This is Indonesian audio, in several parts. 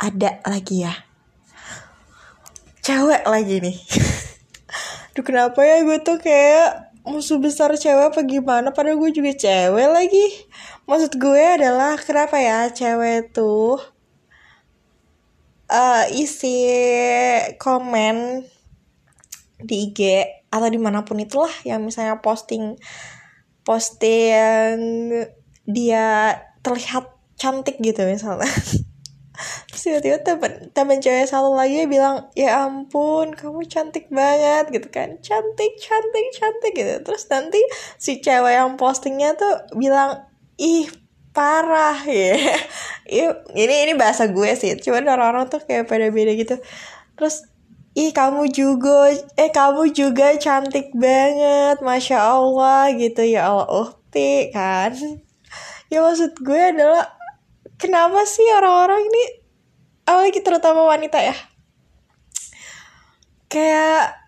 ada lagi ya. Cewek lagi nih. Duh kenapa ya gue tuh kayak musuh besar cewek apa gimana? Padahal gue juga cewek lagi. Maksud gue adalah kenapa ya cewek tuh uh, isi komen di IG atau di mana pun itulah yang misalnya posting posting dia terlihat cantik gitu misalnya terus tiba-tiba temen temen cewek satu lagi bilang ya ampun kamu cantik banget gitu kan. Cantik cantik cantik gitu. Terus nanti si cewek yang postingnya tuh bilang ih parah ya. Ini ini bahasa gue sih cuman orang-orang tuh kayak pada beda gitu. Terus ih kamu juga eh kamu juga cantik banget masya allah gitu. Ya allah ukti kan. Ya maksud gue adalah kenapa sih orang-orang ini apalagi terutama wanita ya kayak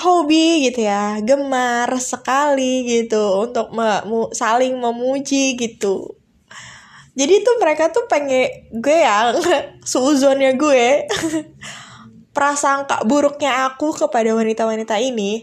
hobi gitu ya gemar sekali gitu untuk me saling memuji gitu. Jadi tuh mereka tuh pengen gue yang suzonnya gue prasangka buruknya aku kepada wanita-wanita ini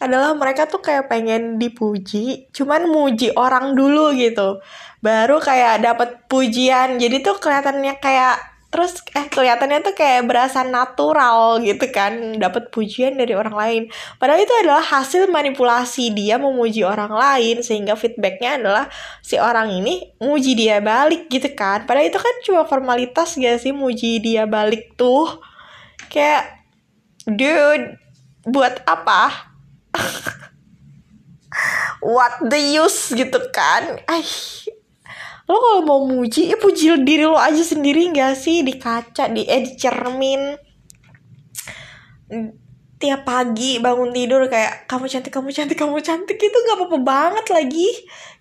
adalah mereka tuh kayak pengen dipuji cuman muji orang dulu gitu. Baru kayak dapat pujian jadi tuh kelihatannya kayak terus eh kelihatannya tuh kayak berasa natural gitu kan dapat pujian dari orang lain. Padahal itu adalah hasil manipulasi dia memuji orang lain sehingga feedbacknya adalah si orang ini muji dia balik gitu kan. Padahal itu kan cuma formalitas gak sih muji dia balik tuh? Kayak dude buat apa what the use gitu kan? Ay, lo kalau mau muji ya puji diri lo aja sendiri gak sih? Di kaca di eh di cermin tiap pagi bangun tidur kayak kamu cantik kamu cantik kamu cantik itu gak apa-apa banget lagi.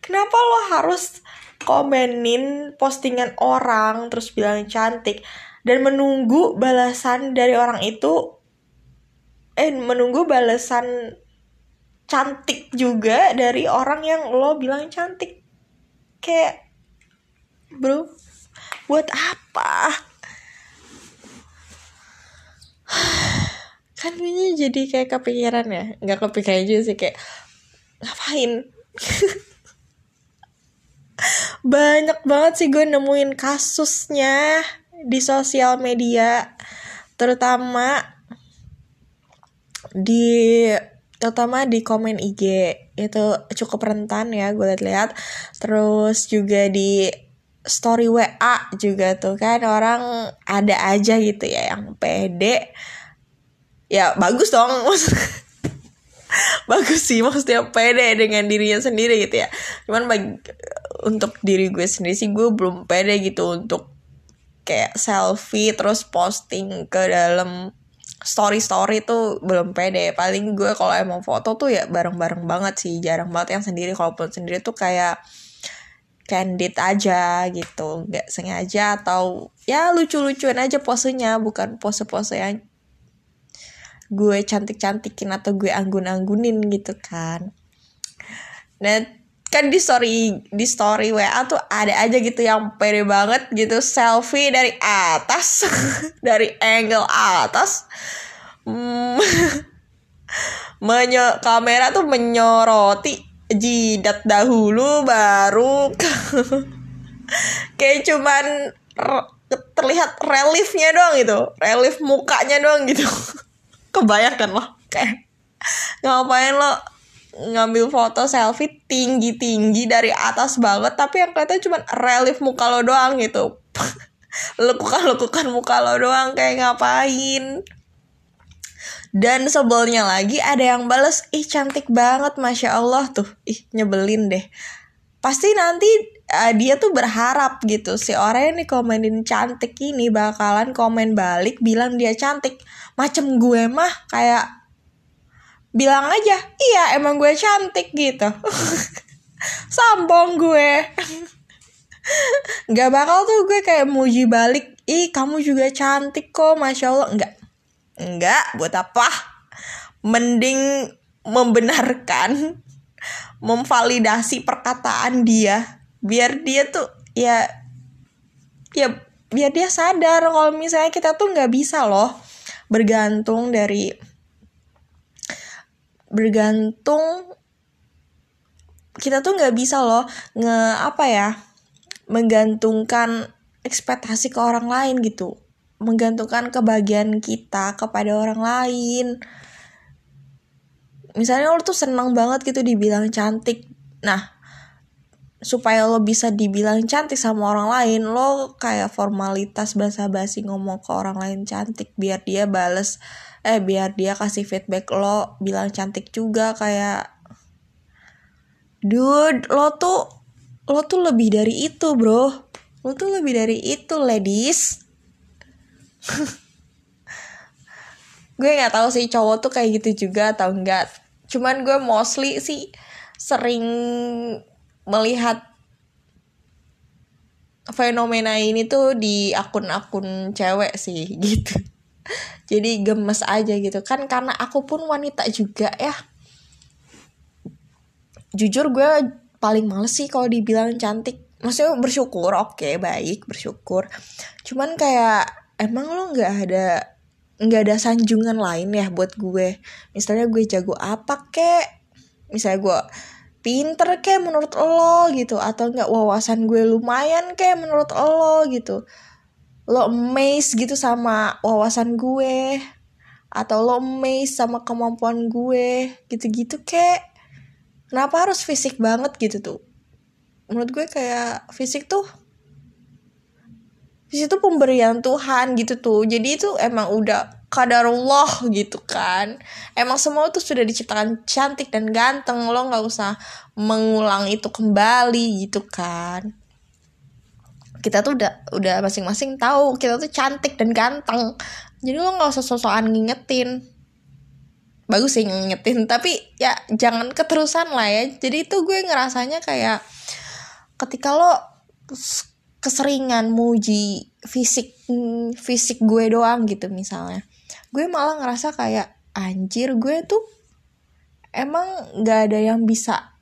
Kenapa lo harus komenin postingan orang terus bilang cantik dan menunggu balasan dari orang itu? Eh menunggu balasan cantik juga dari orang yang lo bilang cantik. Kayak bro buat apa? Kan ini jadi kayak kepikiran ya. Nggak kepikiran juga sih kayak ngapain? Banyak banget sih gue nemuin kasusnya di sosial media terutama di terutama di komen IG itu cukup rentan ya gue lihat-lihat terus juga di story WA juga tuh kan orang ada aja gitu ya yang pede ya bagus dong bagus sih maksudnya pede dengan dirinya sendiri gitu ya. Cuman bagi untuk diri gue sendiri sih gue belum pede gitu untuk kayak selfie terus posting ke dalam story story tuh belum pede. Paling gue kalau emang foto tuh ya bareng bareng banget sih. Jarang banget yang sendiri. Kalaupun sendiri tuh kayak candid aja gitu. Nggak sengaja atau ya lucu-lucuan aja posenya. Bukan pose-pose yang gue cantik-cantikin atau gue anggun-anggunin gitu kan. Nah kan di story di story WA tuh ada aja gitu yang pede banget gitu. Selfie dari atas dari angle atas. Hmm, menyo kamera tuh menyoroti jidat dahulu baru kayak cuman terlihat reliefnya doang gitu. Relief mukanya doang gitu. Kebayangkan loh. Kayak ngapain lo ngambil foto selfie tinggi tinggi dari atas banget tapi yang kelihatan cuma relief muka lo doang gitu. Lekukan lekukan muka lo doang kayak ngapain? Dan sebelnya lagi ada yang bales ih cantik banget masya allah. Tuh ih nyebelin deh. Pasti nanti uh, dia tuh berharap gitu si orang yang nih komenin cantik ini bakalan komen balik bilang dia cantik. Macem gue mah kayak bilang aja iya emang gue cantik gitu. Sambong gue. Nggak bakal tuh gue kayak muji balik ih kamu juga cantik kok masya allah. Nggak. Nggak buat apa? Mending membenarkan memvalidasi perkataan dia biar dia tuh ya ya biar dia sadar kalau misalnya kita tuh nggak bisa loh bergantung dari bergantung kita tuh nggak bisa loh nge apa ya menggantungkan ekspektasi ke orang lain gitu. Menggantungkan kebahagiaan kita kepada orang lain. Misalnya lo tuh seneng banget gitu dibilang cantik. Nah supaya lo bisa dibilang cantik sama orang lain lo kayak formalitas basa-basi ngomong ke orang lain cantik biar dia bales eh biar dia kasih feedback lo bilang cantik juga kayak dude lo tuh lo tuh lebih dari itu bro. Lo tuh lebih dari itu ladies. Gue nggak tahu sih cowok tuh kayak gitu juga atau enggak. Cuman gue mostly sih sering melihat fenomena ini tuh di akun-akun cewek sih gitu. Jadi gemes aja gitu. Kan karena aku pun wanita juga ya. Jujur gue paling males sih kalau dibilang cantik. Maksudnya bersyukur oke okay, baik bersyukur. Cuman kayak emang lo nggak ada nggak ada sanjungan lain ya buat gue? Misalnya gue jago apa kek? Misalnya gue pinter kayak menurut lo gitu atau enggak wawasan gue lumayan kayak menurut lo gitu. Lo amazed gitu sama wawasan gue atau lo amazed sama kemampuan gue gitu-gitu kayak kenapa harus fisik banget gitu tuh? Menurut gue kayak fisik tuh fisik tuh pemberian Tuhan gitu tuh. Jadi itu emang udah kadarullah gitu kan. Emang semua tuh sudah diciptakan cantik dan ganteng lo nggak usah mengulang itu kembali gitu kan. Kita tuh udah udah masing-masing tahu kita tuh cantik dan ganteng. Jadi lo nggak usah sosokan ngingetin. Bagus sih ngingetin tapi ya jangan keterusan lah ya. Jadi itu gue ngerasanya kayak ketika lo keseringan muji fisik fisik gue doang gitu misalnya gue malah ngerasa kayak anjir gue tuh emang gak ada yang bisa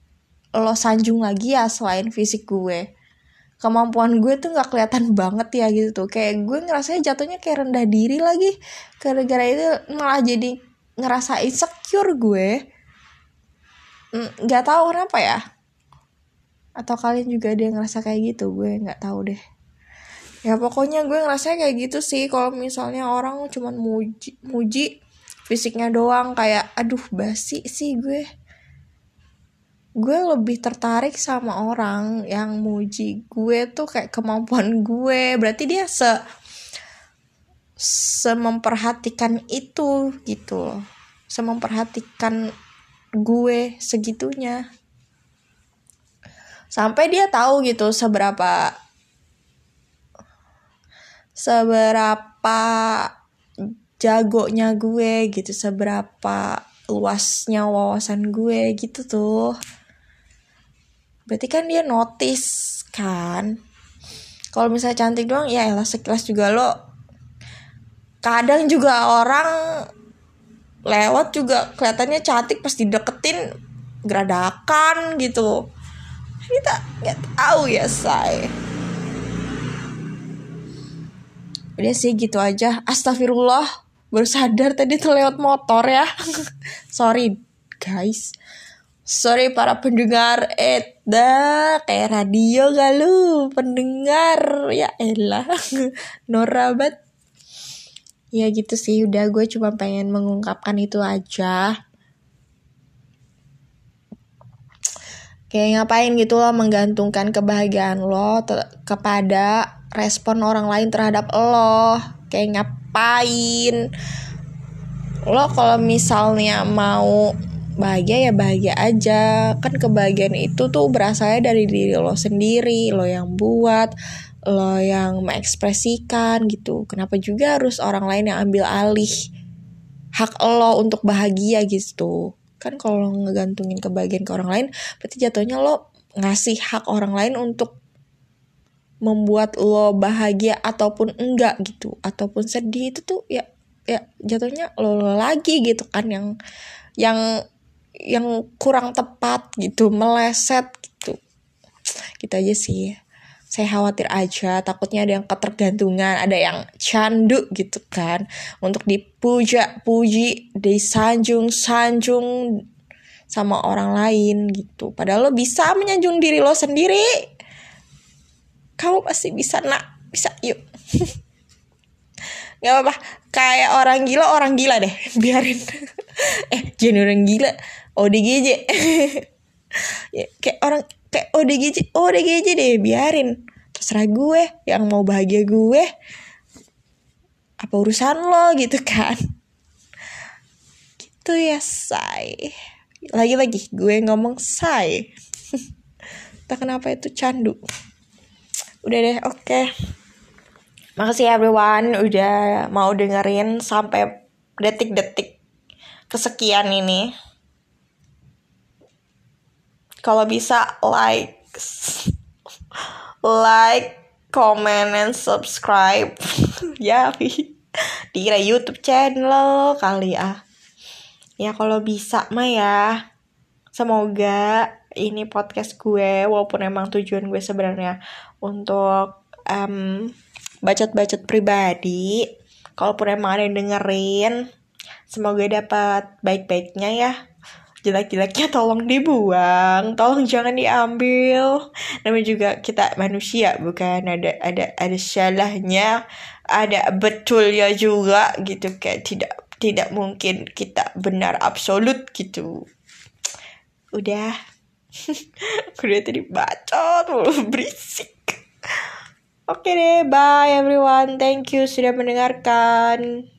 lo sanjung lagi ya selain fisik gue. Kemampuan gue tuh nggak kelihatan banget ya gitu tuh. Kayak gue ngerasanya jatuhnya kayak rendah diri lagi. Gara-gara itu malah jadi ngerasa insecure gue. Mm, nggak tahu kenapa ya. Atau kalian juga ada yang ngerasa kayak gitu? Gue nggak tahu deh ya pokoknya gue ngerasa kayak gitu sih. Kalau misalnya orang cuman muji muji fisiknya doang kayak aduh basi sih gue. Gue lebih tertarik sama orang yang muji gue tuh kayak kemampuan gue. Berarti dia se sememperhatikan itu gitu loh. Sememperhatikan gue segitunya. Sampai dia tahu gitu seberapa seberapa jagonya gue gitu seberapa luasnya wawasan gue gitu tuh. Berarti kan dia notice kan? Kalau misalnya cantik doang ya elah sekilas juga lo. Kadang juga orang lewat juga kelihatannya cantik pas dideketin geradakan gitu. Kita nggak tahu ya say udah sih gitu aja. Astagfirullah. Baru sadar tadi tuh lewat motor ya. Sorry guys. Sorry para pendengar. Eda kayak radio gak lu? Pendengar. Ya elah norabat ya gitu sih udah. Gue cuma pengen mengungkapkan itu aja kayak ngapain gitu lo menggantungkan kebahagiaan lo kepada respon orang lain terhadap lo. Kayak ngapain? Lo kalau misalnya mau bahagia ya bahagia aja. Kan kebahagiaan itu tuh berasalnya dari diri lo sendiri lo yang buat lo yang mengekspresikan gitu. Kenapa juga harus orang lain yang ambil alih hak lo untuk bahagia gitu kan kalau ngegantungin kebahagiaan ke orang lain berarti jatuhnya lo ngasih hak orang lain untuk membuat lo bahagia ataupun enggak gitu ataupun sedih itu tuh ya ya jatuhnya lo, lo lagi gitu kan yang yang yang kurang tepat gitu meleset gitu. Gitu aja sih saya khawatir aja takutnya ada yang ketergantungan ada yang candu gitu kan. Untuk dipuja puji disanjung sanjung sama orang lain gitu. Padahal lo bisa menyanjung diri lo sendiri. Kamu pasti bisa nak. Bisa yuk. Nggak apa-apa. Kayak orang gila orang gila deh. Biarin. Eh jadi orang gila. ODGJ ya, kayak orang kayak ODGJ ODGJ deh biarin. Terserah gue yang mau bahagia gue. Apa urusan lo gitu kan. Gitu ya say lagi-lagi gue ngomong say tak kenapa itu candu. Udah deh oke. Okay. makasih everyone udah mau dengerin sampai detik-detik kesekian ini kalau bisa like like comment and subscribe. Ya dikira YouTube channel kali ah. Ya kalau bisa mah ya. Semoga ini podcast gue walaupun emang tujuan gue sebenarnya untuk um, bacot-bacot pribadi kalaupun emang ada yang dengerin semoga dapat baik-baiknya ya jelek-jeleknya tolong dibuang, tolong jangan diambil. Namanya juga kita manusia, bukan ada ada ada salahnya, ada betulnya juga gitu kayak tidak tidak mungkin kita benar absolut gitu. Udah. Udah tadi bacot berisik. Oke deh, bye everyone. Thank you sudah mendengarkan.